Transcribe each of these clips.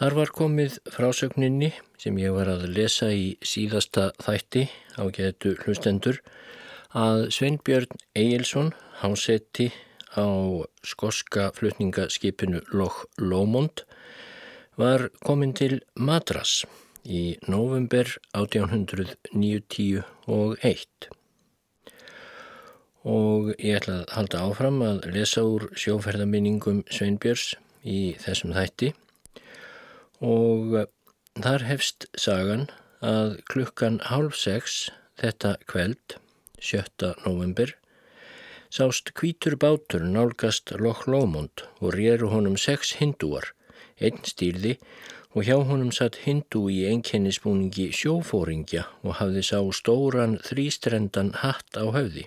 Þar var komið frásögninni sem ég var að lesa í síðasta þætti á getu hlustendur að Sveinbjörn Egilson hásetti á skoska flutningaskipinu Loch Lomond var komin til Madras í november 1891 og ég ætla að halda áfram að lesa úr sjóferðaminningum Sveinbjörns í þessum þætti og þar hefst sagan að klukkan hálf sex þetta kveld, 7. november, sást kvítur bátur nálgast Loch Lomond og réru honum sex hindúar, einn stýrði og hjá honum satt hindú í einkennisbúningi sjófóringja og hafði sá stóran þrýstrendan hatt á höfði.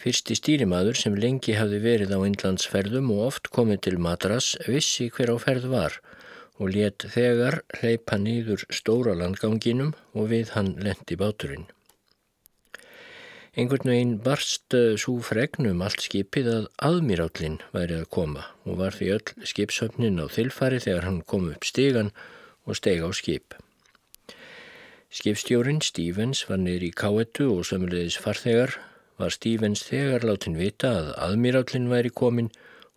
Fyrsti stýrimaður sem lengi hafði verið á innlandsferðum og oft komið til Madras vissi hver á ferð var og let þegar hleypa nýður stóra landganginum og við hann lendi báturinn. Einhvern veginn barst eh, svo fregnum allt skipið að aðmirállin væri að koma og var því öll skipsöfnin á þilfari þegar hann kom upp stegan og steg á skip. Skipstjórin Stevens var niður í káetu og sömulegis farþegar var Stevens þegar látin vita að aðmirállin væri komin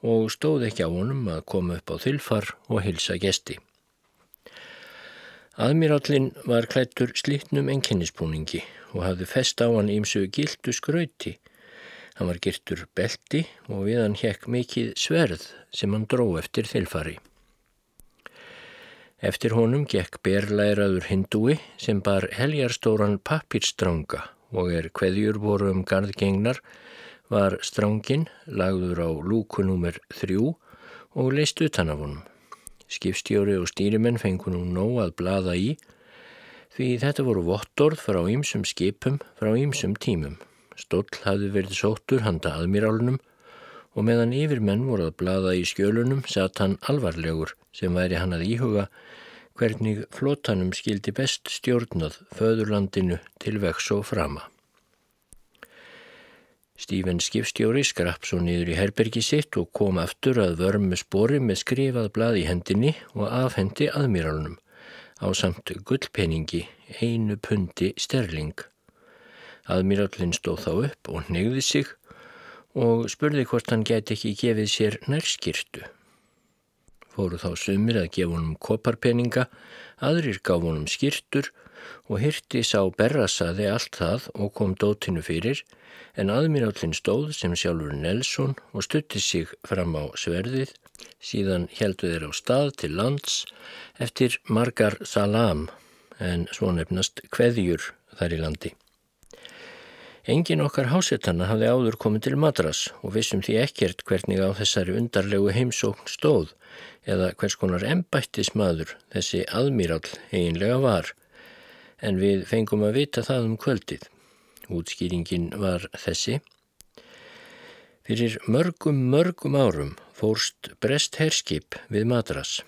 og stóð ekki á honum að koma upp á þilfar og hilsa gesti. Aðmirállin var klættur slítnum enkennispúningi og hafði fest á hann ímsu gildu skrauti. Hann var girtur belti og við hann hekk mikið sverð sem hann dró eftir þilfari. Eftir honum gekk berlæraður hindúi sem bar heljarstóran pappirstranga og er hveðjur voru um gardgengnar var strángin lagður á lúkunúmer þrjú og leist utan af honum. Skipstjóri og stýrimenn fengur nú nóg að blada í því þetta voru vottorð frá ýmsum skipum frá ýmsum tímum. Stóll hafði verið sóttur handa aðmírálunum og meðan yfirmenn voru að blada í skjölunum satt hann alvarlegur sem væri hann að íhuga hvernig flótanum skildi best stjórnað föðurlandinu til vex og frama. Stífen skipstjóri skrapp svo niður í herbergi sitt og kom aftur að vörmu spori með skrifað blað í hendinni og afhendi aðmíralunum á samt gullpeningi einu pundi sterling. Aðmírallin stóð þá upp og neyði sig og spurði hvort hann geti ekki gefið sér nærskirtu fóru þá sumir að gefa honum koparpeninga, aðrir gaf honum skýrtur og hirti sá berrasaði allt það og kom dótinu fyrir en aðmirállin stóð sem sjálfur Nelson og stutti sig fram á sverðið, síðan heldu þeir á stað til lands eftir margar salam en svo nefnast kveðjur þar í landi. Engin okkar hásetana hafði áður komið til Madras og vissum því ekkert hvernig á þessari undarlegu heimsókn stóð eða hvers konar embættismadur þessi aðmírall eiginlega var, en við fengum að vita það um kvöldið. Útskýringin var þessi. Fyrir mörgum, mörgum árum fórst brest herskip við Madras.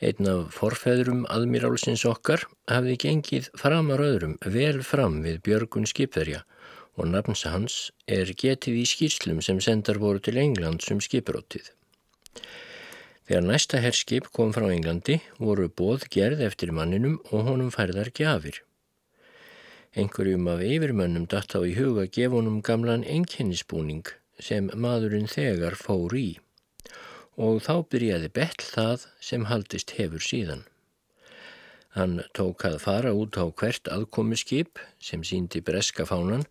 Einn af forfæðurum aðmírálsins okkar hafði gengið framar öðrum vel fram við Björgun skipverja og nafns hans er getið í skýrslum sem sendar voru til England sem skiprótið. Þegar næsta herskip kom frá Englandi voru bóð gerð eftir manninum og honum færðar gjafir. Engurum af yfirmönnum datt á í huga gef honum gamlan enkennisbúning sem maðurinn þegar fór í og þá byrjaði bell það sem haldist hefur síðan. Hann tók að fara út á hvert aðkomuskip sem síndi breska fánan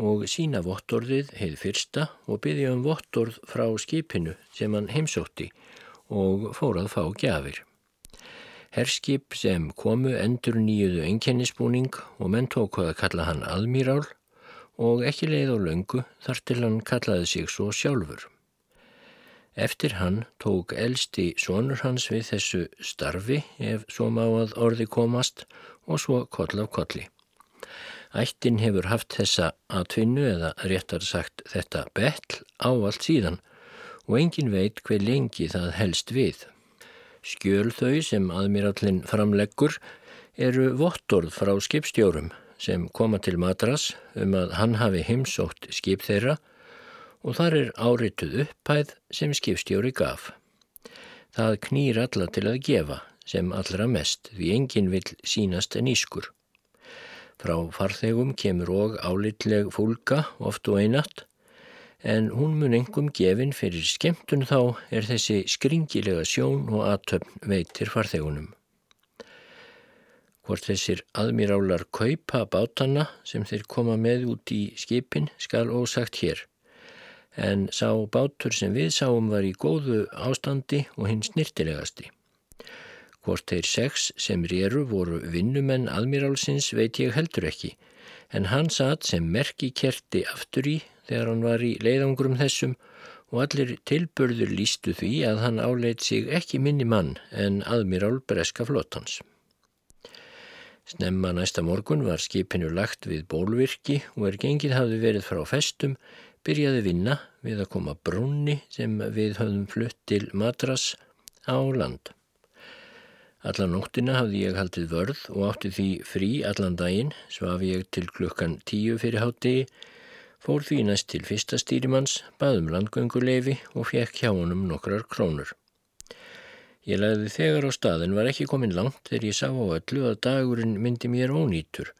og sína vottorðið heið fyrsta og byggja um vottorð frá skipinu sem hann heimsótti og fór að fá gjafir. Herskip sem komu endur nýjuðu enkennisbúning og menn tóku að kalla hann aðmírál og ekki leið á löngu þar til hann kallaði sig svo sjálfur. Eftir hann tók elsti sonur hans við þessu starfi ef svo má að orði komast og svo koll af kolli. Ættin hefur haft þessa atvinnu eða réttar sagt þetta betl á allt síðan og engin veit hver lengi það helst við. Skjöl þau sem aðmirallin framleggur eru vottorð frá skipstjórum sem koma til Madras um að hann hafi heimsótt skip þeirra og þar er árituð upphæð sem skipstjóri gaf. Það knýr alla til að gefa sem allra mest því enginn vil sínast nýskur. Frá farþegum kemur og álitleg fólka oft og einatt en hún mun engum gefin fyrir skemmtun þá er þessi skringilega sjón og aðtöfn veitir farþegunum. Hvort þessir aðmirálar kaupa bátana sem þeir koma með út í skipin skal ósagt hér en sá bátur sem við sáum var í góðu ástandi og hinn snirtilegasti. Hvort þeir sex sem réru voru vinnumenn aðmirálsins veit ég heldur ekki, en hann satt sem merki kerti aftur í þegar hann var í leiðangrum þessum og allir tilbörður lístu því að hann áleit sig ekki minni mann en aðmirál breska flótans. Snemma næsta morgun var skipinu lagt við bólvirki og er gengið hafði verið frá festum byrjaði vinna við að koma brúnni sem við höfðum flutt til Madras á land. Allan nóttina hafði ég haldið vörð og átti því frí allan daginn, svaf ég til klukkan tíu fyrir háttegi, fór því næst til fyrsta stýrimanns, baðum landgönguleifi og fekk hjá honum nokkrar krónur. Ég lagði þegar á staðin var ekki komin langt þegar ég sá á öllu að dagurinn myndi mér ónýtur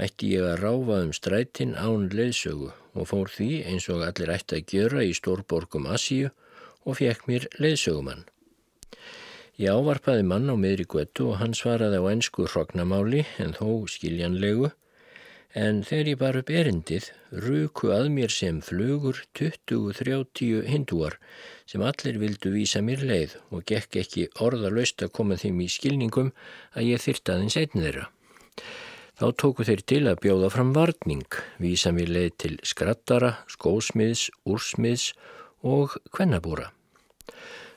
ætti ég að ráfa um strætin án leiðsögu og fór því eins og allir ætti að gjöra í stórborgum Asíu og fekk mér leiðsögumann. Ég ávarpaði mann á miðri götu og hann svaraði á ennsku hrognamáli en þó skiljanlegu en þegar ég bar upp erindið ruku að mér sem flugur 20-30 hindúar sem allir vildu vísa mér leið og gekk ekki orðalöst að koma þeim í skilningum að ég þyrtaðins einn þeirra. Þá tóku þeir til að bjóða fram varning, vísa mér leið til skrattara, skósmiðs, úrsmiðs og kvennabúra.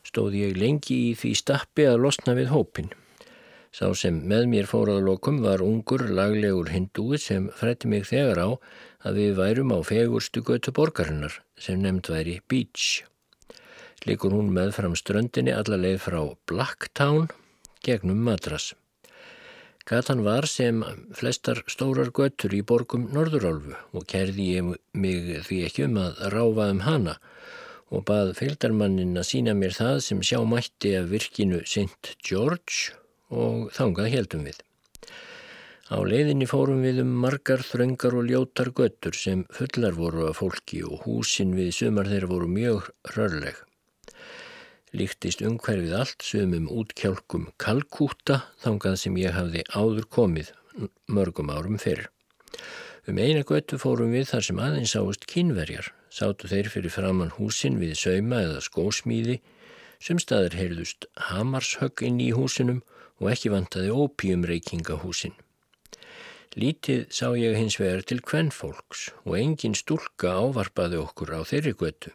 Stóði ég lengi í því stappi að losna við hópin. Sá sem með mér fórað lokum var ungur laglegur hindúi sem frætti mig þegar á að við værum á fegurstu götu borgarinnar sem nefnd væri Beach. Likur hún með fram ströndinni alla leið frá Blacktown gegnum Madras. Gatan var sem flestar stórar göttur í borgum Norðurálfu og kerði ég mig því ekki um að ráfa um hana og bað fylgdarmannin að sína mér það sem sjá mætti af virkinu St. George og þangað heldum við. Á leiðinni fórum við um margar þröngar og ljótar göttur sem fullar voru af fólki og húsin við sumar þeir voru mjög rörleg líktist umhverfið allt sumum útkjálkum Kalkúta þangað sem ég hafði áður komið mörgum árum fyrr. Um eina götu fórum við þar sem aðeins ást kínverjar, sátu þeir fyrir framann húsin við sauma eða skósmíði, sem staður heyrðust hamarshögg inn í húsinum og ekki vantaði ópíumreikingahúsin. Lítið sá ég hins vegar til kvennfólks og engin stúlka ávarpaði okkur á þeirri götu.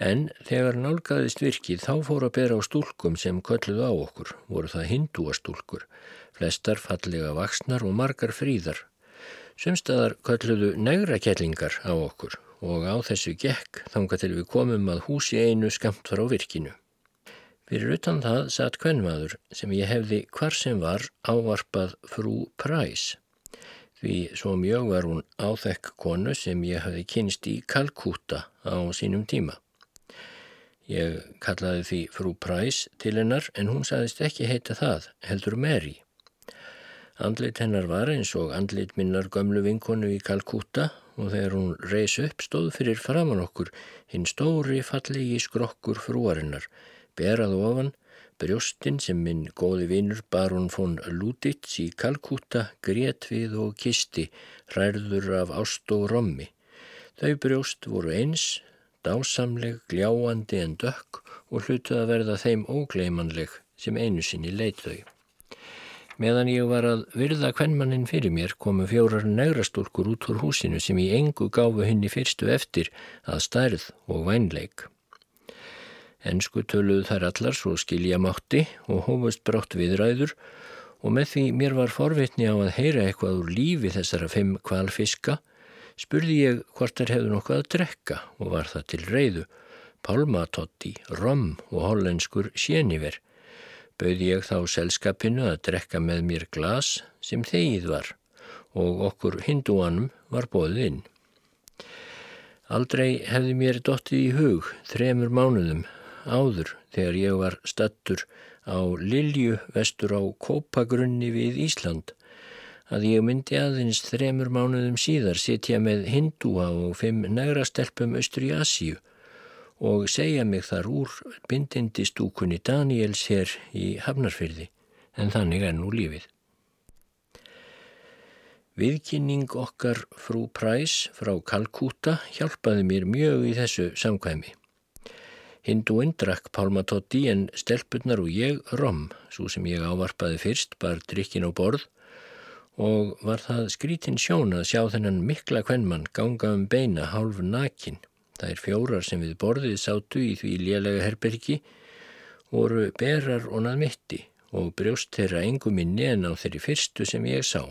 En þegar nálgæðist virkið þá fór að bera á stúlkum sem kölluðu á okkur, voru það hindúastúlkur, flestar fallega vaksnar og margar fríðar. Sumstaðar kölluðu negrakellingar á okkur og á þessu gekk þanga til við komum að húsi einu skamt frá virkinu. Fyrir utan það satt kvennmaður sem ég hefði hvar sem var ávarpað frú Præs. Því svo mjög var hún áþekk konu sem ég hefði kynst í Kalkúta á sínum tíma. Ég kallaði því frú Præs til hennar en hún saðist ekki heita það, heldur Mary. Andlit hennar var eins og andlit minnar gömlu vinkonu í Kalkúta og þegar hún reys upp stóð fyrir framann okkur hinn stóri fallegi skrokkur frúarinnar, berað ofan, brjóstinn sem minn góði vinnur Baron von Luditz í Kalkúta grét við og kisti, ræður af ást og rommi. Þau brjóst voru eins, dásamleg, gljáandi en dökk og hlutuð að verða þeim ógleimanleg sem einu sinni leit þau. Meðan ég var að virða kvennmannin fyrir mér komu fjórar negrastúlkur út úr húsinu sem í engu gáfu henni fyrstu eftir að stærð og vænleik. Ensku töluðu þær allar svo skilja mátti og hófust brátt viðræður og með því mér var forvitni á að heyra eitthvað úr lífi þessara fimm kvalfiska spurði ég hvort þær hefðu nokkuð að drekka og var það til reyðu, pálmatotti, rom og hollenskur séniver. Bauði ég þá selskapinu að drekka með mér glas sem þegið var og okkur hindúanum var bóðið inn. Aldrei hefði mér dottið í hug þremur mánuðum áður þegar ég var stattur á Lilju vestur á Kópagrunni við Ísland að ég myndi aðeins þremur mánuðum síðar sitja með hindúa og fimm negra stelpum austur í Asíu og segja mig þar úr bindindi stúkunni Daniels hér í Hafnarfyrði en þannig er nú lífið. Viðkynning okkar frú Præs frá Kalkúta hjálpaði mér mjög í þessu samkvæmi. Hindúinn drakk pálmatotti en stelpunnar og ég rom, svo sem ég ávarpaði fyrst, bar drikkin á borð og var það skrítin sjón að sjá þennan mikla kvennmann ganga um beina hálf nakin. Það er fjórar sem við borðið sátu í því lélega herbergi voru berar og nað mitti og brjóst þeirra engum minni en á þeirri fyrstu sem ég sá.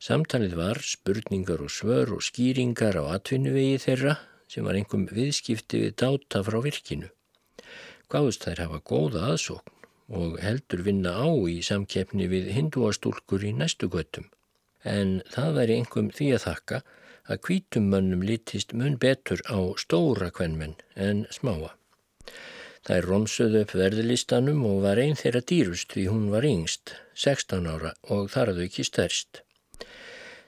Samtalið var spurningar og svör og skýringar á atvinnuvegi þeirra sem var engum viðskipti við dáta frá virkinu. Gáðust þær hafa góða aðsókn og heldur vinna á í samkeppni við hindúastúlkur í næstu göttum. En það væri engum því að þakka að kvítummönnum litist mun betur á stóra kvennmenn en smáa. Er romsuð upp verðlistanum og var einn þeirra dýrust því hún var yngst, 16 ára og þarðu ekki stærst.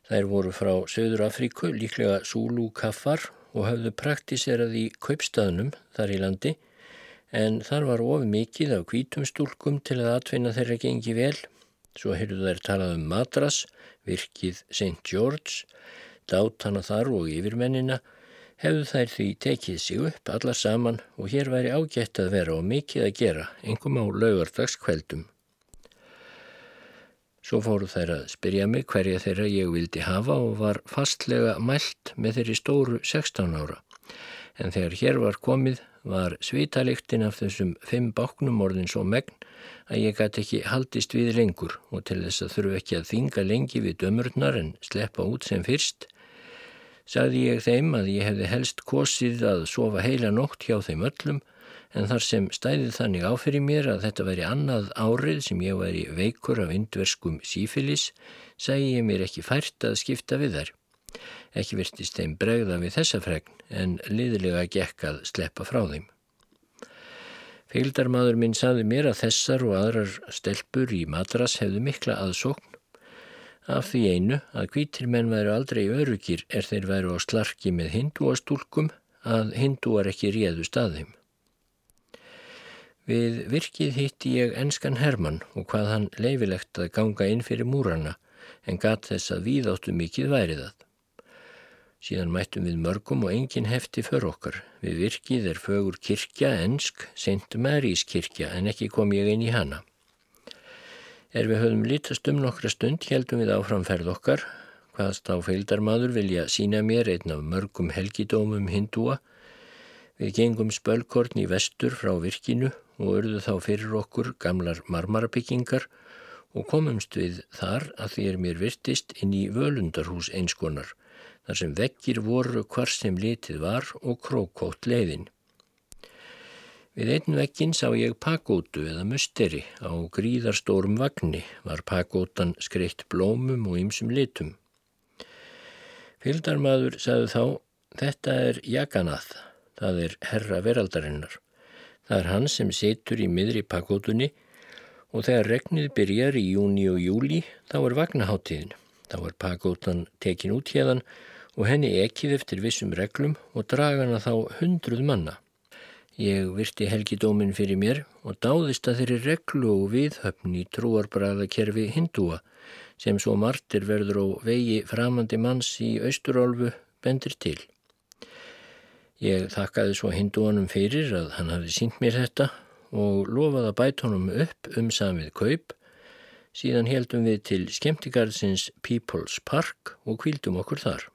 Þær voru frá Söður Afríku, líklega Zulu kaffar og hafðu praktiserað í kaupstaðnum þar í landi en þar var of mikið af kvítumstúlkum til að atvinna þeirra gengi vel. Svo heyrðu þær talað um Madras, virkið St. George, dátana þar og yfirmennina, hefðu þær því tekið sig upp alla saman og hér væri ágætt að vera og mikið að gera, engum á laugardagskveldum. Svo fóru þær að spyrja mig hverja þeirra ég vildi hafa og var fastlega mælt með þeirri stóru 16 ára. En þegar hér var komið var svitaliktin af þessum fimm báknum orðin svo megn að ég gæti ekki haldist við lengur og til þess að þurfu ekki að þinga lengi við dömurnar en sleppa út sem fyrst, sagði ég þeim að ég hefði helst kosið að sofa heila nótt hjá þeim öllum en þar sem stæðið þannig áfyrir mér að þetta veri annað árið sem ég væri veikur af indverskum sífilis, segi ég mér ekki fært að skipta við þær. Ekki virtist þeim bregða við þessa fregn en liðilega gekk að sleppa frá þeim. Feildarmadur minn saði mér að þessar og aðrar stelpur í madras hefðu mikla aðsókn af því einu að hvítir menn væru aldrei örugir er þeir væru á slarki með hindúastúlkum að hindúar ekki réðu staðum. Við virkið hitti ég enskan Hermann og hvað hann leifilegt að ganga inn fyrir múrana en gat þess að við áttu mikið værið að. Síðan mættum við mörgum og engin hefti för okkar. Við virkið er fögur kirkja, ensk, St. Mary's kirkja en ekki kom ég inn í hana. Er við höfum litast um nokkra stund heldum við áframferð okkar. Hvaðst á feildarmadur vilja sína mér einn af mörgum helgidómum hindúa. Við gengum spölkorn í vestur frá virkinu og urðu þá fyrir okkur gamlar marmarabyggingar og komumst við þar að því er mér virtist inn í völundarhús einskonar, þar sem vekkir voru hvar sem litið var og krókótt leiðin. Við einn vekkin sá ég pakótu eða musteri á gríðarstórum vagnni var pakótan skreitt blómum og ymsum litum. Fylgdarmadur sagði þá, þetta er jaganað, það er herra veraldarinnar. Það er hann sem setur í miðri pakótunni og þegar regnið byrjar í júni og júli þá er vagnaháttíðin. Þá er pakótan tekin út hérðan og henni ekið eftir vissum reglum og dragana þá hundruð manna. Ég virti helgidómin fyrir mér og dáðist að þeirri reglu og viðhöfn í trúarbræðakerfi hindúa sem svo martir verður á vegi framandi manns í austurálfu bendir til. Ég þakkaði svo hindúanum fyrir að hann hafi sínt mér þetta og lofaði að bæta honum upp um samið kaup. Síðan heldum við til skemmtigarðsins People's Park og kvildum okkur þar.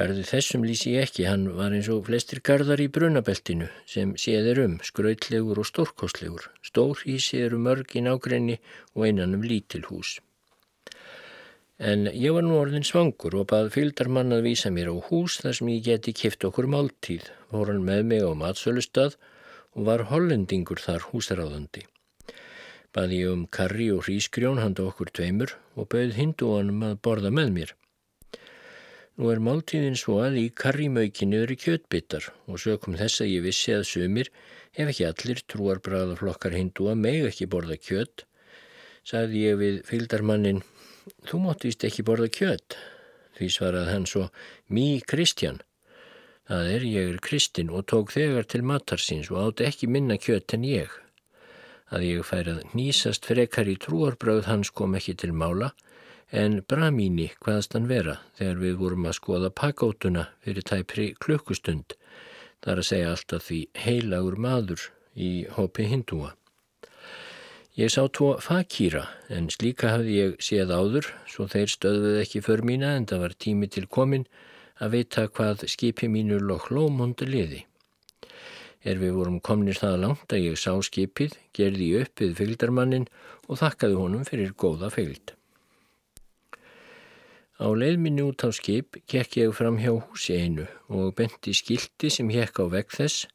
Garði þessum lýsi ég ekki, hann var eins og flestir garðar í brunabeltinu sem séðir um, skrautlegur og stórkostlegur. Stór hísi eru mörg í nákrenni og einan um lítil hús. En ég var nú orðin svangur og bað fylgdarmann að vísa mér á hús þar sem ég geti kipt okkur máltíð. Vor hann með mig á matsölustad og var hollendingur þar húsaráðandi. Bað ég um karri og hrísgrjón handa okkur tveimur og bauð hinduanum að borða með mér. Nú er máltíðin svo að í karrimaukinni eru kjötbyttar og sökum þess að ég vissi að sumir, ef ekki allir trúarbræðaflokkar hindúa, meg ekki borða kjött, sagði ég við fylgdarmannin, þú mátt vist ekki borða kjött. Því svarað hann svo, mý Kristjan. Það er, ég er Kristinn og tók þegar til matarsins og átti ekki minna kjött en ég. Að ég færið nýsast frekar í trúarbröð hans kom ekki til mála, en Bramíni hvaðast hann vera þegar við vorum að skoða pakótuna fyrir tæpri klukkustund, þar að segja alltaf því heilagur maður í hópi hindúa. Ég sá tvo fakýra en slíka hafði ég séð áður svo þeir stöðuð ekki för mína en það var tími til komin að vita hvað skipi mínu lokk lómondi liði. Er við vorum komnir það langt að ég sá skipið, gerði upp við fylgdarmannin og þakkaði honum fyrir góða fylgd. Á leiðminni út á skip gekk ég fram hjá húsi einu og benti skildi sem hekk á vegg þess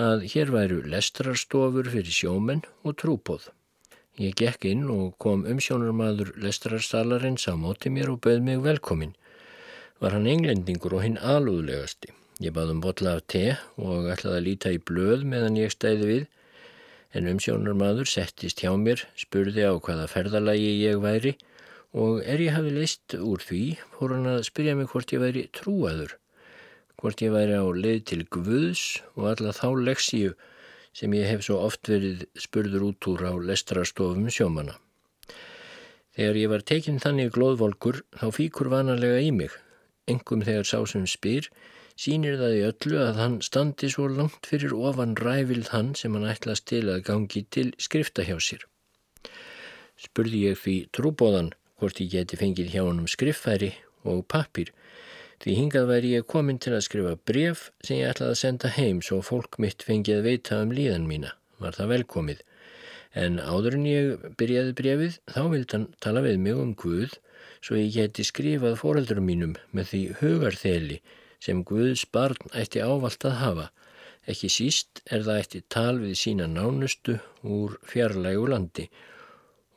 að hér væru lestrarstofur fyrir sjómenn og trúbóð. Ég gekk inn og kom umsjónarmadur lestrarstalarins á móti mér og bauð mig velkomin. Var hann englendingur og hinn alúðlegasti. Ég bað um botla af te og ætlaði að líta í blöð meðan ég stæði við en umsjónarmadur settist hjá mér, spurði á hvaða ferðalagi ég væri og er ég hafi leist úr því fór hann að spyrja mig hvort ég væri trúaður, hvort ég væri á leið til Guðs og alla þá leksíu sem ég hef svo oft verið spurður út úr á lestrarstofum sjómana. Þegar ég var tekinn þannig glóðvolkur þá fíkur vanalega í mig, engum þegar sá sem spyr, sínir það í öllu að hann standi svo langt fyrir ofan rævild hann sem hann til að gangi til skrifta hjá sér. Spurði ég því trúbóðan hvort ég geti fengið hjá honum skriffæri og pappir því hingað væri ég komin til að skrifa bref sem ég ætlaði að senda heim svo fólk mitt fengið að veita um líðan mína, var það velkomið. En áður en ég byrjaði brefið þá vild hann tala við mig um Guð svo ég geti skrifað fóreldurum mínum með því hugarþeli sem Guðs barn ætti ávalt að hafa. Ekki síst er það ætti tal við sína nánustu úr fjarlægu landi og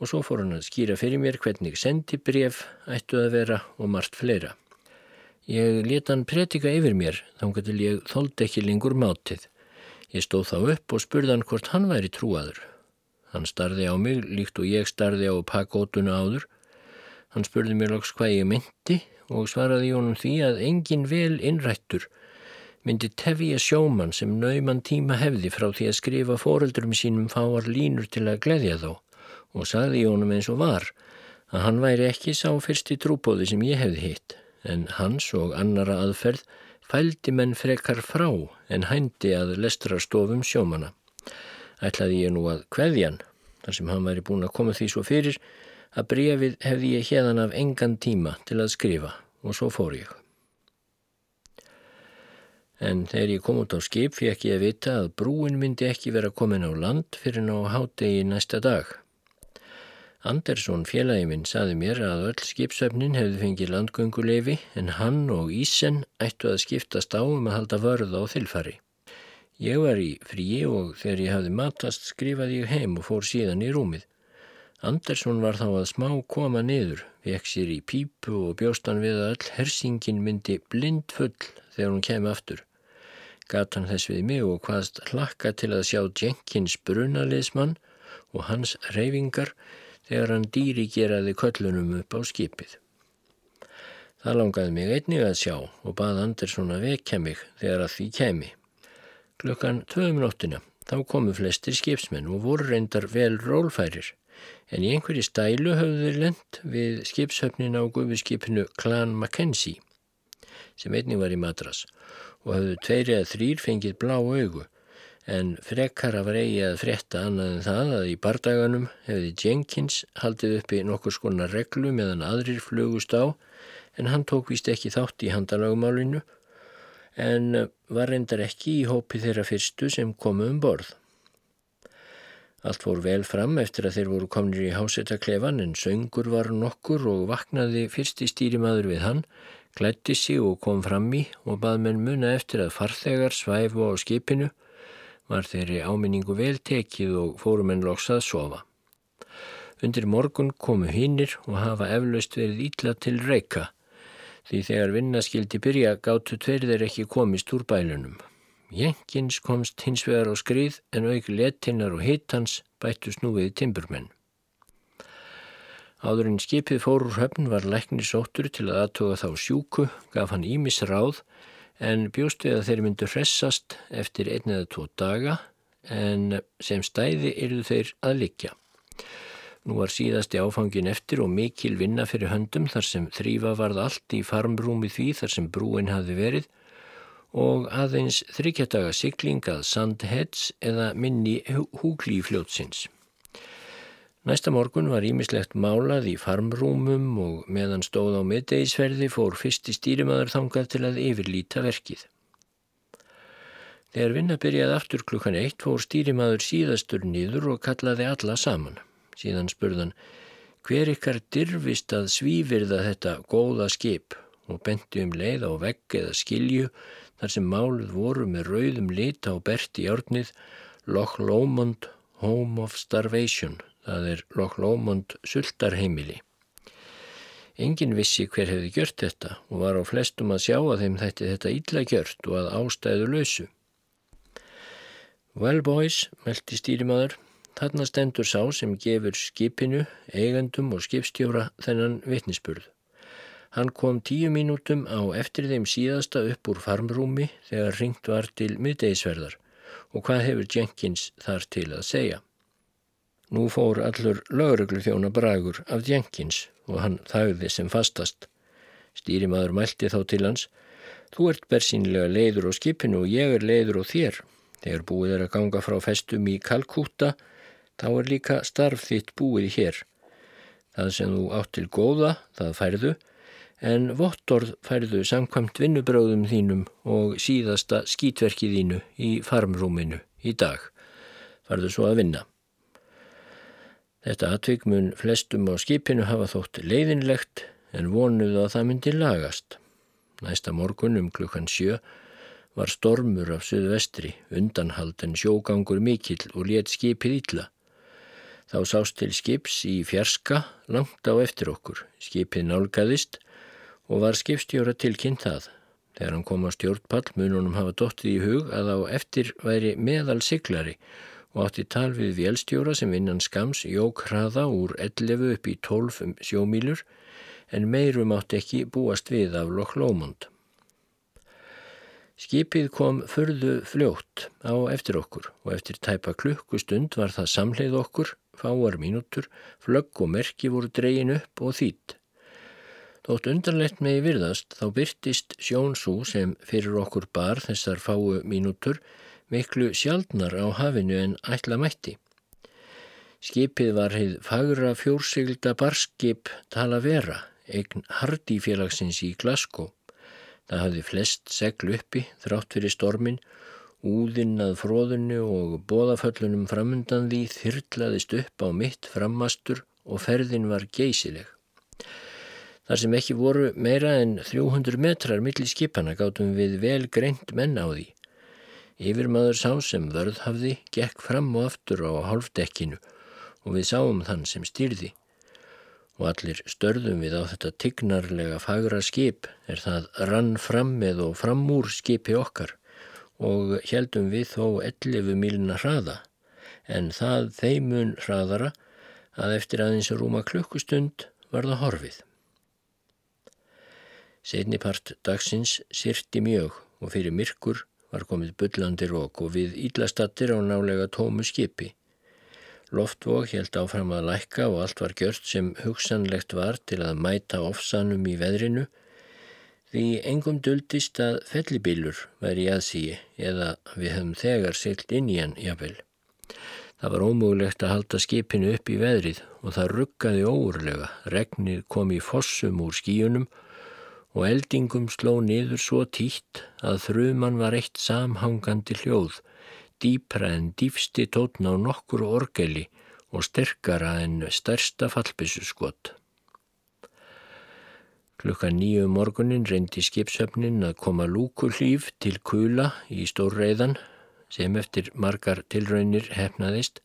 svo fór hann að skýra fyrir mér hvernig sendibref ættu að vera og margt fleira. Ég leta hann pretika yfir mér þángar til ég þóldi ekki lengur mátið. Ég stóð þá upp og spurði hann hvort hann væri trúaður. Hann starði á mig líkt og ég starði á pakótuna áður. Hann spurði mér loks hvað ég myndi og svaraði honum því að engin vel innrættur myndi tefja sjóman sem nauman tíma hefði frá því að skrifa fóreldurum sínum fáar línur til að gleyðja þá og sagði Jónum eins og var að hann væri ekki sá fyrsti trúbóði sem ég hefði hitt en hans og annara aðferð fældi menn frekar frá en hændi að lestrarstofum sjómana. Ætlaði ég nú að kveðjan, þar sem hann væri búin að koma því svo fyrir, að brefið hefði ég hérðan af engan tíma til að skrifa og svo fór ég. En þegar ég kom út á skip fekk ég að vita að brúin myndi ekki vera komin á land fyrir ná hátegi næsta dag. Andersson félagi minn saði mér að öll skipsöfnin hefði fengið landgönguleifi en hann og Ísen ættu að skiptast á um að halda vörða á þilfari. Ég var í fríi og þegar ég hafði matast skrifaði ég heim og fór síðan í rúmið. Andersson var þá að smá koma niður, vekk sér í pípu og bjóstan við að öll hersingin myndi blind full þegar hún kemi aftur. Gat hann þess við mig og hvaðst hlakka til að sjá Jenkins brunaliðsmann og hans reyfingar þegar hann dýri geraði köllunum upp á skipið. Það langaði mig einnig að sjá og bað Andersson að vekja mig þegar að því kemi. Klukkan tvöðum nóttina þá komu flestir skipsmenn og voru reyndar vel rólfærir en í einhverji stælu höfðu lent við skipshöfnin á gufiskipinu Clan Mackenzie sem einnig var í madras og höfðu tveiri að þrýr fengið blá augu en frekara var eigi að frétta annað en það að í bardaganum hefði Jenkins haldið uppi nokkur skonar reglu meðan aðrir flugust á en hann tók vist ekki þátt í handalagumálinu en var reyndar ekki í hópi þeirra fyrstu sem komu um borð. Allt fór vel fram eftir að þeir voru komnir í hásettaklefan en söngur var nokkur og vaknaði fyrsti stýrimaður við hann, klætti sig og kom fram í og bað menn muna eftir að farþegar svæfu á skipinu var þeirri áminningu vel tekið og fórum en loks að sofa. Undir morgun komu hinnir og hafa eflaust verið ítla til reyka. Því þegar vinnaskildi byrja gáttu tveir þeir ekki komist úr bælunum. Jenkins komst hins vegar á skrið en auk letinnar og hittans bættu snúið timburmenn. Áðurinn skipið fórur höfn var læknir sóttur til að aðtoga þá sjúku, gaf hann ímis ráð en bjóst við að þeir myndu hressast eftir einn eða tvo daga en sem stæði yrðu þeir að likja. Nú var síðasti áfangin eftir og mikil vinna fyrir höndum þar sem þrýfa varð allt í farmrúmi því þar sem brúin hafi verið og aðeins þryggjadaga siglingað Sandheads eða minni húglífljótsins. Næsta morgun var ímislegt málað í farmrúmum og meðan stóð á miðdegisferði fór fyrsti stýrimaður þangað til að yfirlýta verkið. Þegar vinna byrjaði aftur klukkan eitt fór stýrimaður síðastur nýður og kallaði alla saman. Síðan spurðan hver ykkar dirfist að svífirða þetta góða skip og benti um leið á vegg eða skilju þar sem máluð voru með rauðum lit á bert í árnið Loch Lomond Home of Starvation það er Loch Lomond sultarheimili. Engin vissi hver hefði gjört þetta og var á flestum að sjá að þeim þætti þetta illa gjört og að ástæðu lausu. Well boys, meldi stýrimaður, þarna stendur sá sem gefur skipinu, eigandum og skipstjóra þennan vitnisspurð. Hann kom tíu mínútum á eftir þeim síðasta upp úr farmrúmi þegar ringt var til miðdeisverðar og hvað hefur Jenkins þar til að segja. Nú fór allur lögreglu þjóna bragur af Jenkins og hann þagði sem fastast. Stýrimaður mælti þá til hans. Þú ert bersýnilega leiður á skipinu og ég er leiður á þér. Þegar búið er að ganga frá festum í Kalkúta, þá er líka starf þitt búið hér. Það sem þú átt til góða, það færðu, en vottorð færðu samkvæmt vinnubráðum þínum og síðasta skítverkið þínu í farmrúminu í dag. Farðu svo að vinna. Þetta atvik mun flestum á skipinu hafa þótt leiðinlegt en vonuð að það myndi lagast. Næsta morgun um klukkan sjö var stormur af suðvestri, undanhald en sjógangur mikill og let skipið illa. Þá sást til skips í fjarska langt á eftir okkur. Skipið nálgæðist og var skipstjóra tilkynnt það. Þegar hann kom á stjórnpall mununum hafa dóttið í hug að á eftir væri meðal siglari og átti tal við vélstjóra sem innan skams jók hraða úr 11 upp í 12 sjómílur en meirum átti ekki búast við af Loch Lomond. Skipið kom förðu fljótt á eftir okkur og eftir tæpa klukkustund var það samleið okkur, fáar mínútur, flögg og merki voru dreyin upp og þýtt. Þótt undarlegt megi virðast þá byrtist sjónsú sem fyrir okkur bar þessar fáu mínútur miklu sjaldnar á hafinu en ætla mætti. Skipið var heið fagra fjórsigilda barskip Talavera, eign Hardífélagsins í Glasgow. Það hafði flest segl uppi þrátt fyrir stormin, úðinn að fróðinu og bóðaföllunum framundan því þyrlaðist upp á mitt frammastur og ferðin var geysileg. Þar sem ekki voru meira en 300 metrar millir skipana gátum við vel greint menn á því. Yfirmaður sá sem vörð hafði gekk fram og aftur á hálfdekkinu og við sáum þann sem styrði. Og allir störðum við á þetta tignarlega fagra skip er það rann fram með og fram úr skipi okkar og heldum við þó 11 milina hraða en það þeimun hraðara að eftir aðeins rúma klukkustund var það horfið. Setnipart dagsins sirti mjög og fyrir myrkur var komið byllandi rók og við íllastattir á nálega tómu skipi. Loftvók held áfram að lækka og allt var gjört sem hugsanlegt var til að mæta ofsanum í veðrinu því engum duldist að fellibílur væri í aðsíi eða við hefum þegar seilt inn í hann jafnvel. Það var ómögulegt að halda skipinu upp í veðrið og það ruggaði óurlega. Regnir kom í fossum úr skíunum og eldingum sló niður svo títt að þruman var eitt samhangandi hljóð, dýpra en dýfsti tótn á nokkur orgeli og sterkara en stærsta fallbissuskott. Klukka nýju um morgunin reyndi skipsöfnin að koma lúkuhlýf til kula í stórreiðan sem eftir margar tilraunir hefnaðist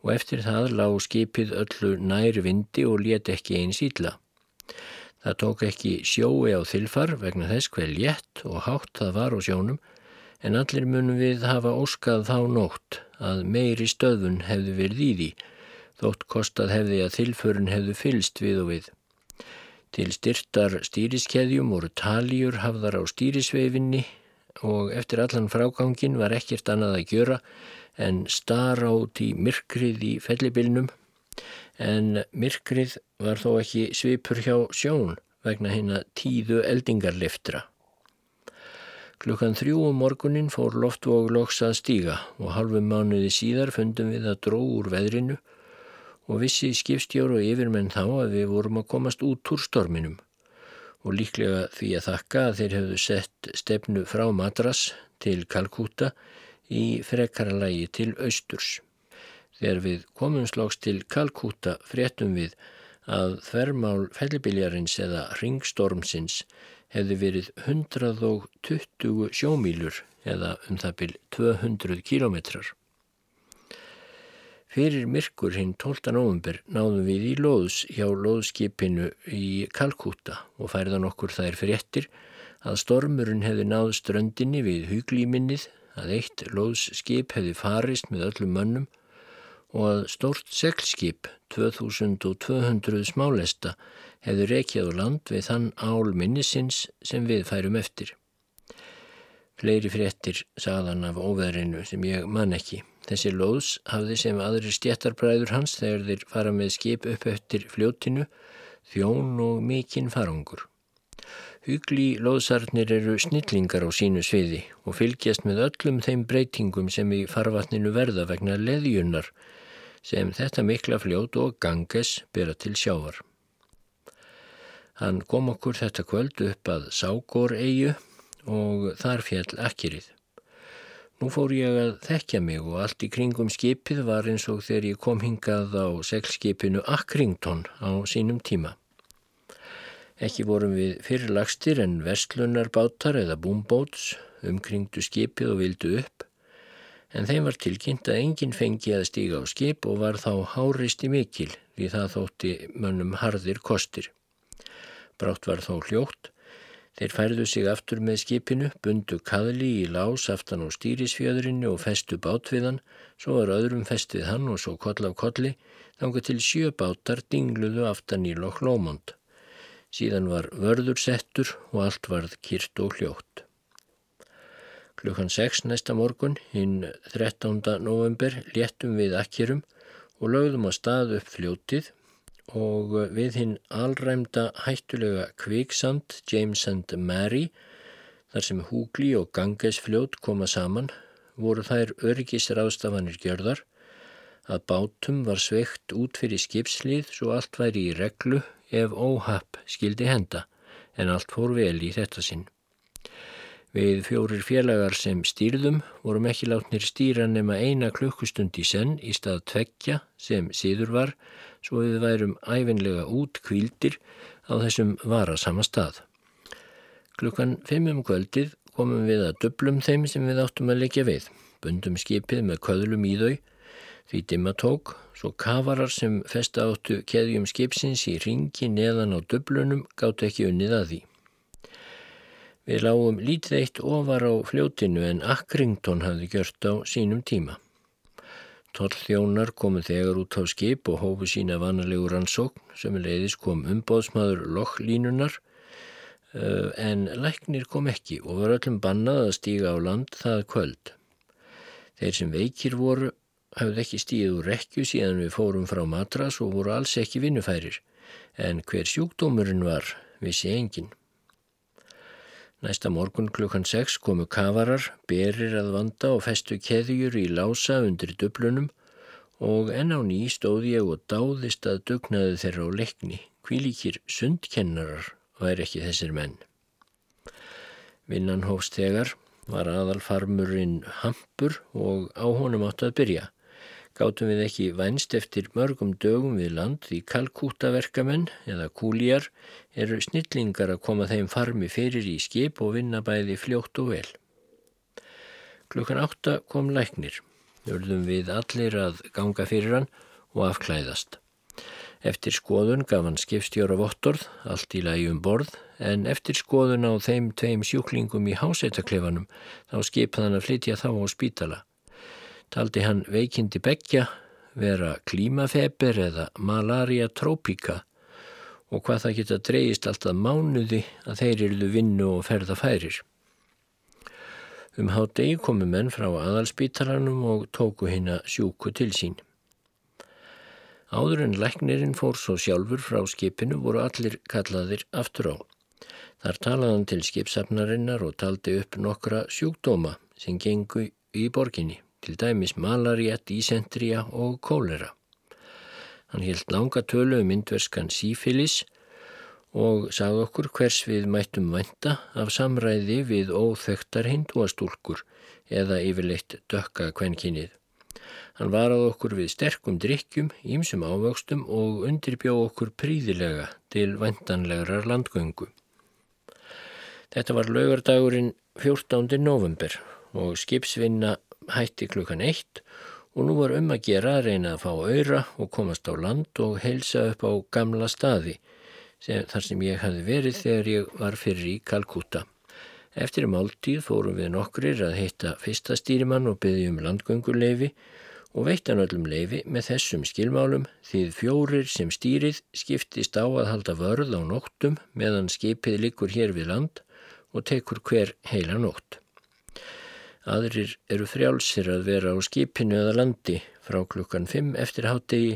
og eftir það lág skipið öllu nær vindi og let ekki eins ílla. Það tók ekki sjói á þilfar vegna þess hver létt og hátt það var á sjónum en allir munum við hafa óskað þá nótt að meiri stöðun hefðu verið í því þótt kostað hefði að þilförun hefðu fylst við og við. Til styrtar stýriskeðjum voru taljur hafðar á stýrisveifinni og eftir allan frágangin var ekkert annað að gjöra en star át í myrkrið í fellibilnum en myrkrið var þó ekki svipur hjá sjón vegna hérna tíðu eldingarliftra. Klukkan þrjú um morgunin fór loftvóg loks að stíga og halvum mánuði síðar fundum við að dró úr veðrinu og vissi skipstjóru og yfirmenn þá að við vorum að komast út úr storminum og líklega því að þakka að þeir hefðu sett stefnu frá Madras til Kalkúta í frekaralagi til austurs. Þegar við komum slóks til Kalkúta fréttum við að þvermál fellibiljarins eða ringstormsins hefði verið 120 sjómílur eða um það byl 200 kílometrar. Fyrir myrkur hinn 12. november náðum við í loðs hjá loðskipinu í Kalkúta og færðan okkur þær fréttir að stormurinn hefði náð ströndinni við huglíminnið að eitt loðsskip hefði farist með öllum mönnum og að stórt seglskip 2200 smálesta hefði reykjað á land við þann ál minnisins sem við færum eftir. Fleiri fréttir sagðan af óveðrinu sem ég man ekki. Þessi loðs hafði sem aðri stjættarbræður hans þegar þeir fara með skip upp eftir fljótinu, þjón og mikinn farangur. Hugli loðsarnir eru snillingar á sínu sviði og fylgjast með öllum þeim breytingum sem í farvatninu verða vegna leðjunar sem þetta mikla fljót og ganges byrja til sjávar. Hann kom okkur þetta kvöld upp að Ságór eigu og þar fjall akkirið. Nú fór ég að þekkja mig og allt í kringum skipið var eins og þegar ég kom hingað á seglskipinu Akkrington á sínum tíma. Ekki vorum við fyrirlagstir en vestlunarbátar eða búmbóts umkringdu skipið og vildu upp en þeim var tilkynnt að enginn fengi að stíga á skip og var þá háristi mikil því það þótti mönnum harðir kostir. Brátt var þó hljótt. Þeir færðu sig aftur með skipinu, bundu kaðli í lás aftan á stýrisfjöðrinni og festu bátviðan, svo var öðrum festið hann og svo koll af kolli, þanga til sjö bátar dingluðu aftan í lokk lómond. Síðan var vörður settur og allt varð kýrt og hljótt. Klukkan 6 næsta morgun, hinn 13. november, léttum við akkerum og lögðum á stað upp fljótið og við hinn alræmda hættulega kviksand James and Mary, þar sem húgli og gangesfljót koma saman, voru þær örgisrástafanir gjörðar að bátum var sveikt út fyrir skipslið svo allt væri í reglu ef óhapp skildi henda en allt fór vel í þetta sinn. Við fjórir félagar sem stýrðum vorum ekki látnir stýra nema eina klukkustund í senn í stað tveggja sem síður var svo við værum æfinlega út kvíldir á þessum varasama stað. Klukkan fimmum kvöldið komum við að döblum þeim sem við áttum að leggja við. Bundum skipið með köðlum í þau því dimma tók svo kafarar sem festa áttu keðjum skipsins í ringi neðan á döblunum gáttu ekki unnið að því. Við lágum lítið eitt ofar á fljótinu en Akkrington hafði gjört á sínum tíma. Tollþjónar komu þegar út á skip og hófu sína vanalegu rannsókn sem leiðis kom umbóðsmaður lokklínunar eh, en læknir kom ekki og var öllum bannað að stíga á land það kvöld. Þeir sem veikir voru hafði ekki stíð úr rekju síðan við fórum frá matras og voru alls ekki vinnufærir en hver sjúkdómurinn var vissi enginn. Næsta morgun klukkan 6 komu kavarar, berir að vanda og festu keðjur í lása undir dublunum og enn á ný stóð ég og dáðist að dugnaði þeirra á leikni. Kvílíkir sundkennarar væri ekki þessir menn. Vinnan hófst þegar var aðalfarmurinn Hampur og á honum átt að byrja. Gáttum við ekki vænst eftir mörgum dögum við land því kalkútaverkamenn eða kúljar eru snillingar að koma þeim farmi fyrir í skip og vinna bæði fljótt og vel. Klukkan átta kom læknir. Jörðum við allir að ganga fyrir hann og afklæðast. Eftir skoðun gaf hann skipstjóra vottorð, allt í lagi um borð, en eftir skoðun á þeim tveim sjúklingum í hásettaklefanum þá skipaði hann að flytja þá á spítala. Taldi hann veikindi begja vera klímafeber eða malaria trópika og hvað það geta dreyist alltaf mánuði að þeir eruðu vinnu og ferða færir. Um hátegi komu menn frá aðalspítalanum og tóku hérna sjúku til sín. Áður en læknirinn fór svo sjálfur frá skipinu voru allir kallaðir aftur á. Þar talaðan til skipsafnarinnar og taldi upp nokkra sjúkdóma sem gengu í borginni, til dæmis malaria, dísendria og kólera. Hann hilt langa tölu um indverskan sífilis og sagði okkur hvers við mættum vænta af samræði við óþögtar hindúastúlkur eða yfirleitt dökka kvenkinnið. Hann varað okkur við sterkum drikkjum, ímsum ávöxtum og undirbjó okkur príðilega til vendanlegarar landgöngu. Þetta var laugardagurinn 14. november og skipsvinna hætti klukkan eitt og nú var um að gera að reyna að fá öyra og komast á land og heilsa upp á gamla staði sem, þar sem ég hafi verið þegar ég var fyrir í Kalkúta. Eftir máltíð fórum við nokkrir að heita fyrsta stýrimann og byggjum landgönguleifi og veittan öllum leifi með þessum skilmálum því fjórir sem stýrið skiptist á að halda vörð á nóttum meðan skipið likur hér við land og tekur hver heila nótt. Aðrir eru frjálsir að vera á skipinu eða landi frá klukkan 5 eftir hátegi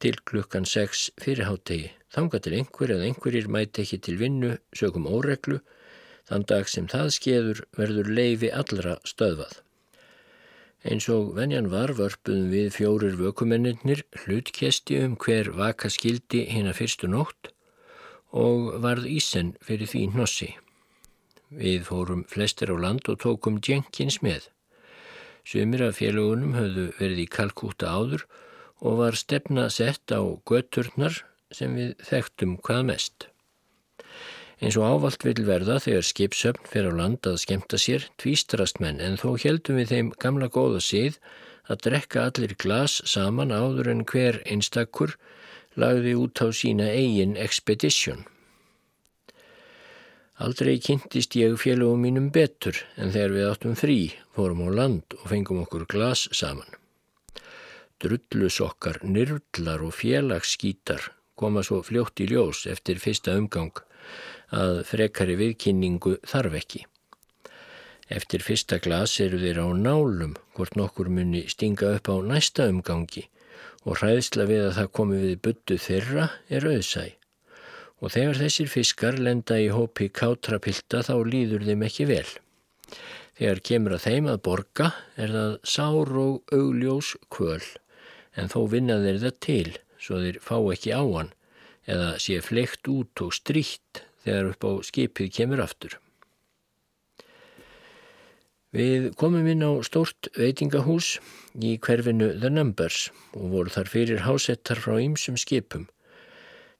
til klukkan 6 fyrir hátegi. Þanga til einhver eða einhverjir mæti ekki til vinnu sögum óreglu, þann dag sem það skeður verður leifi allra stöðvað. Eins og venjan var vörpuðum við fjórir vökumennir hlutkesti um hver vaka skildi hinn að fyrstu nótt og varð ísen fyrir því hnossi. Við fórum flestir á land og tókum Jenkins með. Sumir af félagunum höfðu verið í Kalkúta áður og var stefna sett á götturnar sem við þekktum hvað mest. Eins og ávalt vil verða þegar skipsöfn fer á land að skemta sér tvístrast menn en þó heldum við þeim gamla góða síð að drekka allir glas saman áður en hver einstakkur lagði út á sína eigin expedition. Aldrei kynntist ég félögum mínum betur en þegar við áttum frí, fórum á land og fengum okkur glas saman. Drullusokkar, nyrlar og félagsskítar koma svo fljótt í ljós eftir fyrsta umgang að frekari viðkynningu þarf ekki. Eftir fyrsta glas eru þeir á nálum hvort nokkur muni stinga upp á næsta umgangi og hræðsla við að það komi við buttu þeirra er auðsæ. Og þegar þessir fiskar lenda í hópi kátrapilta þá líður þeim ekki vel. Þegar kemur að þeim að borga er það sár og augljós kvöl en þó vinna þeir það til svo þeir fá ekki á hann eða sé fleikt út og stríkt þegar upp á skipið kemur aftur. Við komum inn á stórt veitingahús í hverfinu The Numbers og voru þar fyrir hásettar frá ýmsum skipum.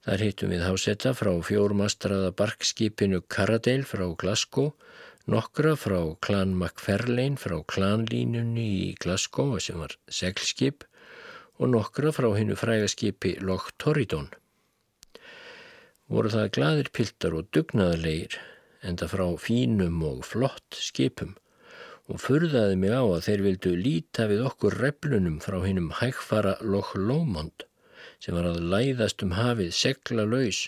Þar hittum við hásetta frá fjórmastraða barkskipinu Caradale frá Glasgow, nokkra frá klan MacFarlane frá klanlínunni í Glasgow sem var seglskip og nokkra frá hennu frægaskipi Loch Torridon voru það gladir piltar og dugnaðarleir enda frá fínum og flott skipum og furðaði mig á að þeir vildu líta við okkur replunum frá hinnum hægfara Loch Lomond sem var að læðast um hafið segla laus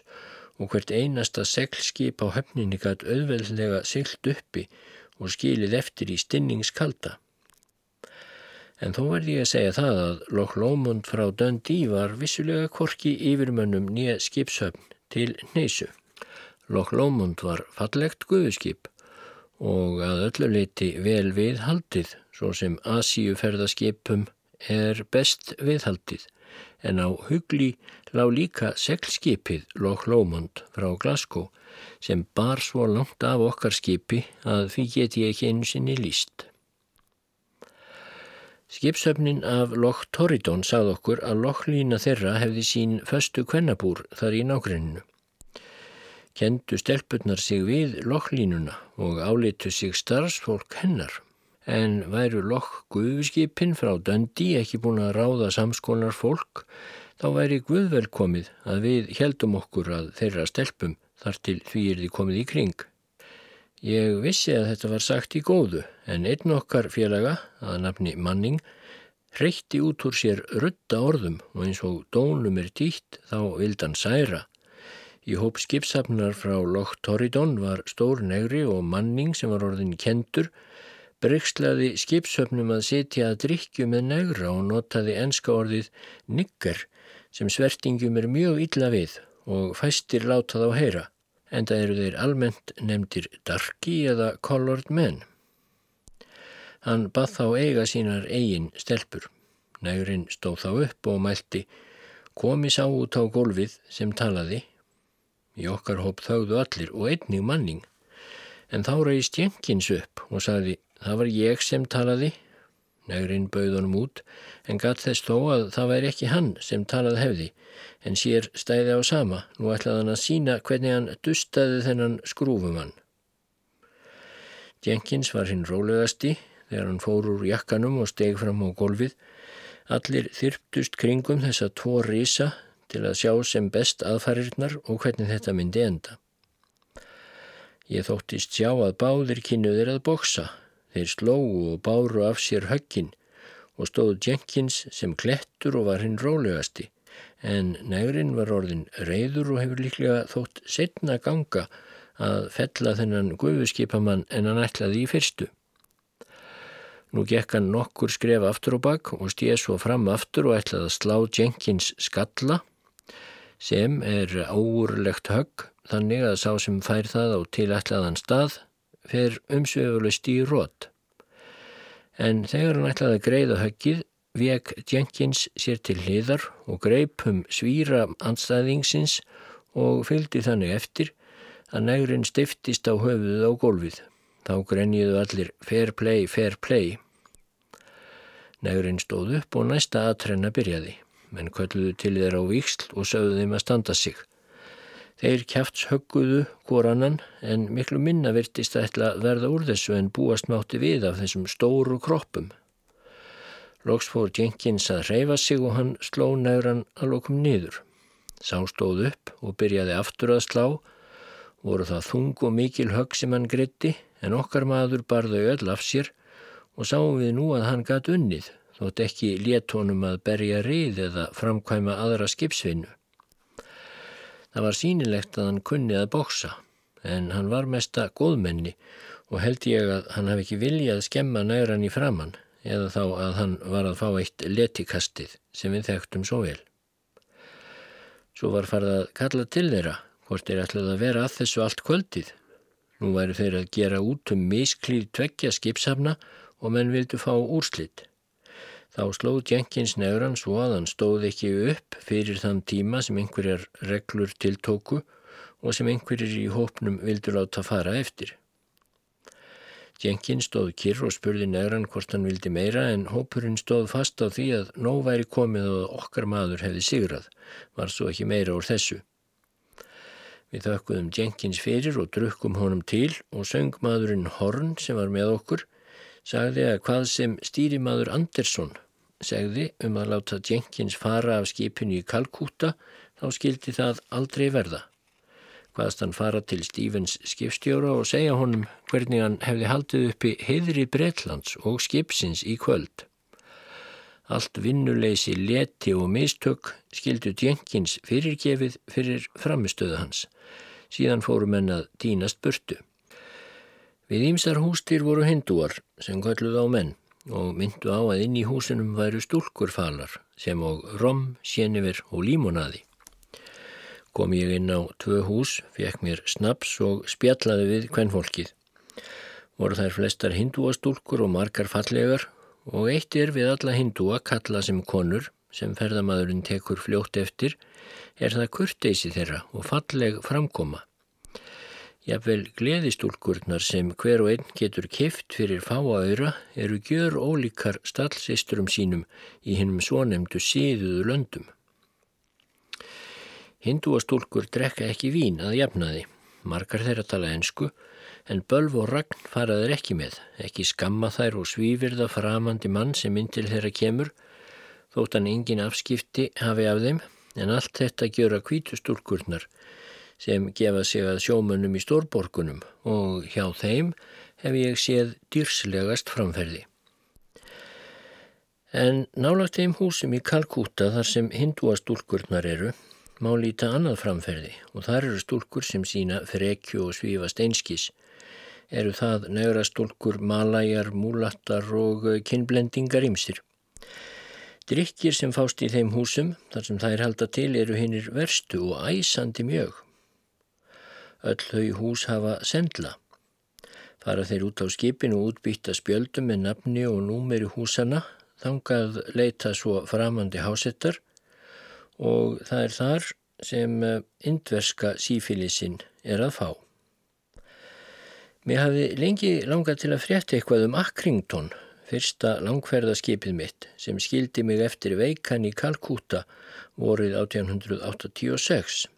og hvert einasta seglskip á höfninni gætt auðveldlega siglt uppi og skilið eftir í stinningskalda. En þó verði ég að segja það að Loch Lomond frá Dundee var vissulega korki yfirmönnum nýja skipshöfn til Neysu. Loch Lomond var fallegt guðuskip og að öllu leiti vel viðhaldið svo sem Asíuferðaskipum er best viðhaldið en á hugli lág líka seglskipið Loch Lomond frá Glasgow sem bar svo langt af okkar skipi að því get ég ekki einu sinni líst. Skipsöfnin af Loch Torridon sað okkur að Lochlína þeirra hefði sín föstu kvennabúr þar í nágruninu. Kendu stelpunnar sig við Lochlínuna og álitu sig starfsfólk hennar. En væru Loch guðskipin frá Döndi ekki búin að ráða samskólar fólk þá væri Guðvelkomið að við heldum okkur að þeirra stelpum þar til því er því komið í kring. Ég vissi að þetta var sagt í góðu en einn okkar félaga, að nafni Manning, hreytti út úr sér rutta orðum og eins og dónum er títt þá vildan særa. Í hóp skipsafnar frá Loch Torridon var stór negri og Manning sem var orðin kentur Bryggslaði skipsöfnum að sitja að drikju með negra og notaði enska orðið nigger sem svertingum er mjög illa við og fæstir látað á heyra, en það eru þeir almennt nefndir darki eða colored men. Hann bað þá eiga sínar eigin stelpur. Negrin stóð þá upp og mælti, komi sá út á gólfið sem talaði. Í okkar hóp þauðu allir og einnig manning, en þá reyðist Jenkins upp og sagði, Það var ég sem talaði, negrinn bauð honum út, en gatt þess þó að það væri ekki hann sem talað hefði, en sér stæði á sama, nú ætlaði hann að sína hvernig hann dustaði þennan skrúfumann. Jenkins var hinn rólegasti þegar hann fór úr jakkanum og steg fram á golfið. Allir þyrptust kringum þessa tvo rísa til að sjá sem best aðfarirnar og hvernig þetta myndi enda. Ég þóttist sjá að báðir kynnuðir að boksa Þeir slógu og báru af sér höggin og stóð Jenkins sem klettur og var hinn rólegasti en negrinn var orðin reyður og hefur líklega þótt setna ganga að fella þennan gufuskipamann en hann ætlaði í fyrstu. Nú gekk hann nokkur skref aftur og bakk og stíð svo fram aftur og ætlaði að slá Jenkins skalla sem er áurlegt högg þannig að sá sem fær það á tilætlaðan stað fer umsvegulegst í rót. En þegar hann ætlaði að greiða höggið, vek Jenkins sér til hliðar og greipum svíra anstæðingsins og fylgdi þannig eftir að negurinn stiftist á höfuðuð á gólfið. Þá grenjiðu allir fair play, fair play. Negurinn stóð upp og næsta aðtrenna byrjaði, menn kölluðu til þeirra á viksl og sögðu þeim að standa sig. Þeir kæfts högguðu korannan en miklu minna virtist að ætla verða úr þessu en búast mátti við af þessum stóru kroppum. Lóks fór Jenkins að reyfa sig og hann sló næran að lókum niður. Sá stóð upp og byrjaði aftur að slá, voru það þung og mikil högg sem hann gritti en okkar maður barði öll af sér og sáum við nú að hann gatt unnið þótt ekki léttónum að berja rið eða framkvæma aðra skipsvinnu. Það var sínilegt að hann kunni að bóksa en hann var mesta góðmenni og held ég að hann hafi ekki viljað skemma næran í framann eða þá að hann var að fá eitt letikastið sem við þekktum svo vel. Svo var farið að kalla til þeirra hvort þeir ætlaði að vera að þessu allt kvöldið. Nú væri þeir að gera út um misklýð tveggja skipsafna og menn vildu fá úrslitt. Þá slóð Jenkins nefran svo að hann stóð ekki upp fyrir þann tíma sem einhverjar reglur tiltóku og sem einhverjir í hópnum vildur láta fara eftir. Jenkins stóð kyrr og spurði nefran hvort hann vildi meira en hópurinn stóð fast á því að nóg væri komið og okkar maður hefði sigrað, var svo ekki meira úr þessu. Við þökkuðum Jenkins fyrir og drukkum honum til og söngmaðurinn Horn sem var með okkur sagði að hvað sem stýrimaður Andersson segði um að láta Jenkins fara af skipinu í Kalkúta þá skildi það aldrei verða. Hvaðast hann fara til Stevens skipstjóra og segja honum hvernig hann hefði haldið uppi heðri Breitlands og skipsins í kvöld. Allt vinnuleysi, leti og mistök skildu Jenkins fyrirgefið fyrir framistöðu hans. Síðan fórum henn að dýnast burtu. Við ímsar hústýr voru hindúar sem kölluð á menn og myndu á að inn í húsunum væru stúlkurfalar sem og rom, sénifir og límonaði. Kom ég inn á tvö hús, fekk mér snaps og spjallaði við kvennfólkið. Voru þær flestar hindúastúlkur og margar fallegar og eitt er við alla hindúa kalla sem konur sem ferðamadurinn tekur fljótt eftir er það kurteysi þeirra og falleg framkoma. Jafnvel gleðistúlkurnar sem hver og einn getur kift fyrir fáaöyra eru gjör ólíkar stallsisturum sínum í hinnum svonemdu síðuðu löndum. Hindúastúlkur drekka ekki vín að jafnaði. Margar þeirra tala ensku en bölv og ragn faraður ekki með. Ekki skamma þær og svífirða framandi mann sem inn til þeirra kemur þótt hann engin afskipti hafi af þeim en allt þetta gjöra kvítustúrkurnar sem gefa sig að sjómönnum í stórborgunum og hjá þeim hef ég séð dýrslegast framferði. En nálagt þeim húsum í Kalkúta þar sem hindúastúlkurnar eru má líta annað framferði og þar eru stúlkur sem sína frekju og svífa steinskís. Eru það negra stúlkur, malajar, múlattar og kinnblendingar ymsir. Drykkir sem fást í þeim húsum þar sem þær halda til eru hinnir verstu og æsandi mjög. Öll þau hús hafa sendla. Fara þeir út á skipinu og útbytta spjöldum með nafni og númeri húsana Þangað leita svo framandi hásettar og það er þar sem eh, indverska sífílisinn er að fá. Mér hafi lengi langað til að frétta eitthvað um Accrington, fyrsta langferðaskipið mitt sem skildi mig eftir veikan í Kalkúta vorið 1886.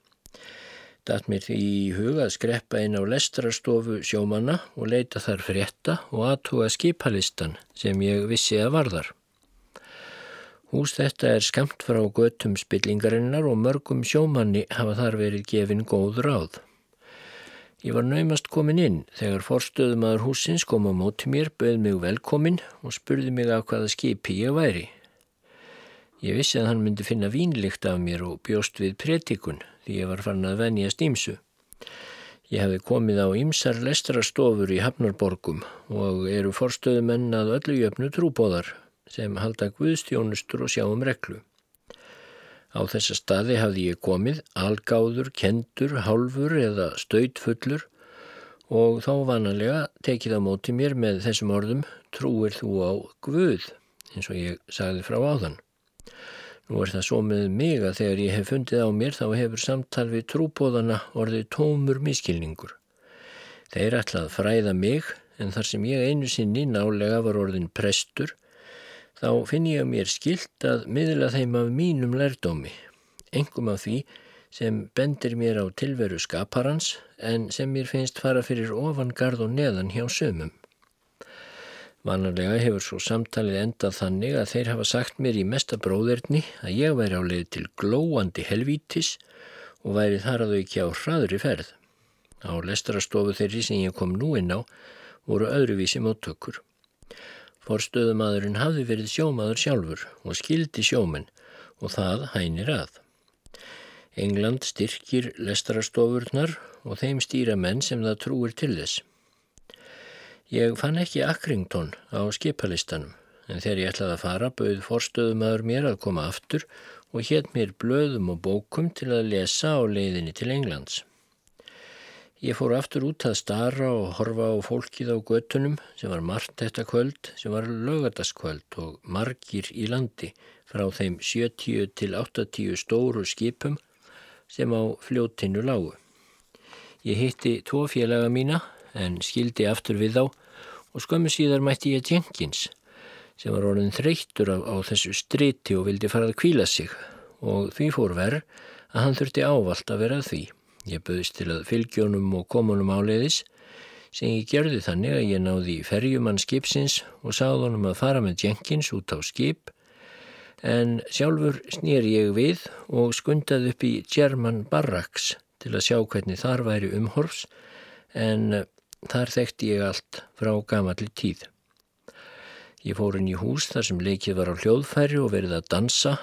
Datt mér í huga að skreppa inn á lestrastofu sjómanna og leita þar frétta og aðtúa skipalistan sem ég vissi að varðar. Hús þetta er skamt frá göttum spillingarinnar og mörgum sjómanni hafa þar verið gefin góð ráð. Ég var naumast komin inn þegar forstöðumadur húsins kom á móti mér, bauð mig velkomin og spurði mig af hvaða skipi ég væri. Ég vissi að hann myndi finna vínlikt af mér og bjóst við pretikun því ég var farin að venja stímsu. Ég hefði komið á ýmsar lestrastofur í Hafnarborgum og eru forstöðumenn að öllu jöfnu trúbóðar sem halda guðstjónustur og sjá um reglu. Á þessa staði hafði ég komið algáður, kendur, hálfur eða stöytfullur og þá vanalega tekið á móti mér með þessum orðum trúir þú á Guð, eins og ég sagði frá áðan. Nú er það svo með mig að þegar ég hef fundið á mér þá hefur samtal við trúbóðana orðið tómur miskilningur. Þeir ætlað fræða mig en þar sem ég einu sinni nálega var orðin prestur þá finn ég að mér skilt að miðla þeim af mínum lærdómi, engum af því sem bendir mér á tilveru skaparans en sem mér finnst fara fyrir ofangarð og neðan hjá sömum. Vanarlega hefur svo samtalið endað þannig að þeir hafa sagt mér í mesta bróðerni að ég væri á leið til glóandi helvítis og væri þar að þau ekki á hraðri ferð. Á lestarastofu þeirri sem ég kom nú inn á voru öðruvísi móttökur. Forstöðumadurinn hafði verið sjómaður sjálfur og skildi sjóminn og það hænir að. England styrkir lestarastofurnar og þeim stýra menn sem það trúir til þess. Ég fann ekki Accrington á skipalistanum en þegar ég ætlaði að fara bauð forstöðumadur mér að koma aftur og hétt mér blöðum og bókum til að lesa á leiðinni til Englands. Ég fór aftur út að stara og horfa á fólkið á göttunum sem var margt þetta kvöld sem var lögadaskvöld og margir í landi frá þeim 70 til 80 stóru skipum sem á fljóttinu lágu. Ég hitti tvo félaga mína en skildi aftur við þá og skömmu síðar mætti ég Jenkins sem var orðin þreyttur á, á þessu striti og vildi fara að kvíla sig og því fór verð að hann þurfti ávalt að vera því. Ég böðist til að fylgjónum og komunum áleiðis sem ég gerði þannig að ég náði ferjumann skipsins og sáð honum að fara með Jenkins út á skip en sjálfur snýr ég við og skundaði upp í German Barracks til að sjá hvernig þar væri umhorfs en þar þekkti ég allt frá gamalli tíð. Ég fór inn í hús þar sem leikið var á hljóðfæri og verið að dansa,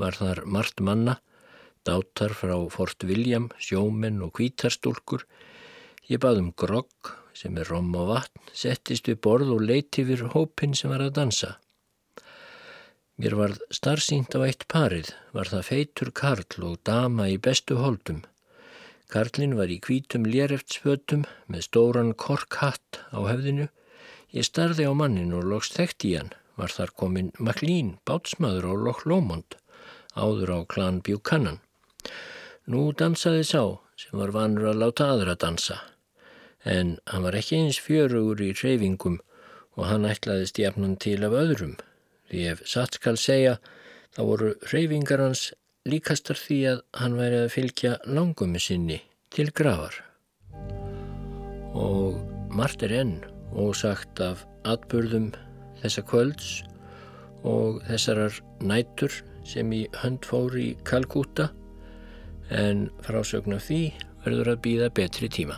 var þar margt manna dátar frá Fort William, sjómenn og kvítarstúlkur. Ég bað um grogg sem er rom og vatn, settist við borð og leiti yfir hópin sem var að dansa. Mér var starfsýnt á eitt parið, var það feitur Karl og dama í bestu holdum. Karlinn var í kvítum léreftsfötum með stóran korkhatt á höfðinu. Ég starði á mannin og loks þekkt í hann, var þar komin Maklín, bátsmaður og Loch Lomond, áður á klan Buchanan. Nú dansaði sá sem var vanur að láta aðra dansa en hann var ekki eins fjörugur í reyfingum og hann ætlaðist jafnan til af öðrum því ef satt skal segja þá voru reyfingar hans líkastar því að hann væri að fylgja langumi sinni til gravar. Og margt er enn ósagt af atbörðum þessa kvölds og þessarar nætur sem í hönd fór í Kalkúta en frásögn af því verður að býða betri tíma.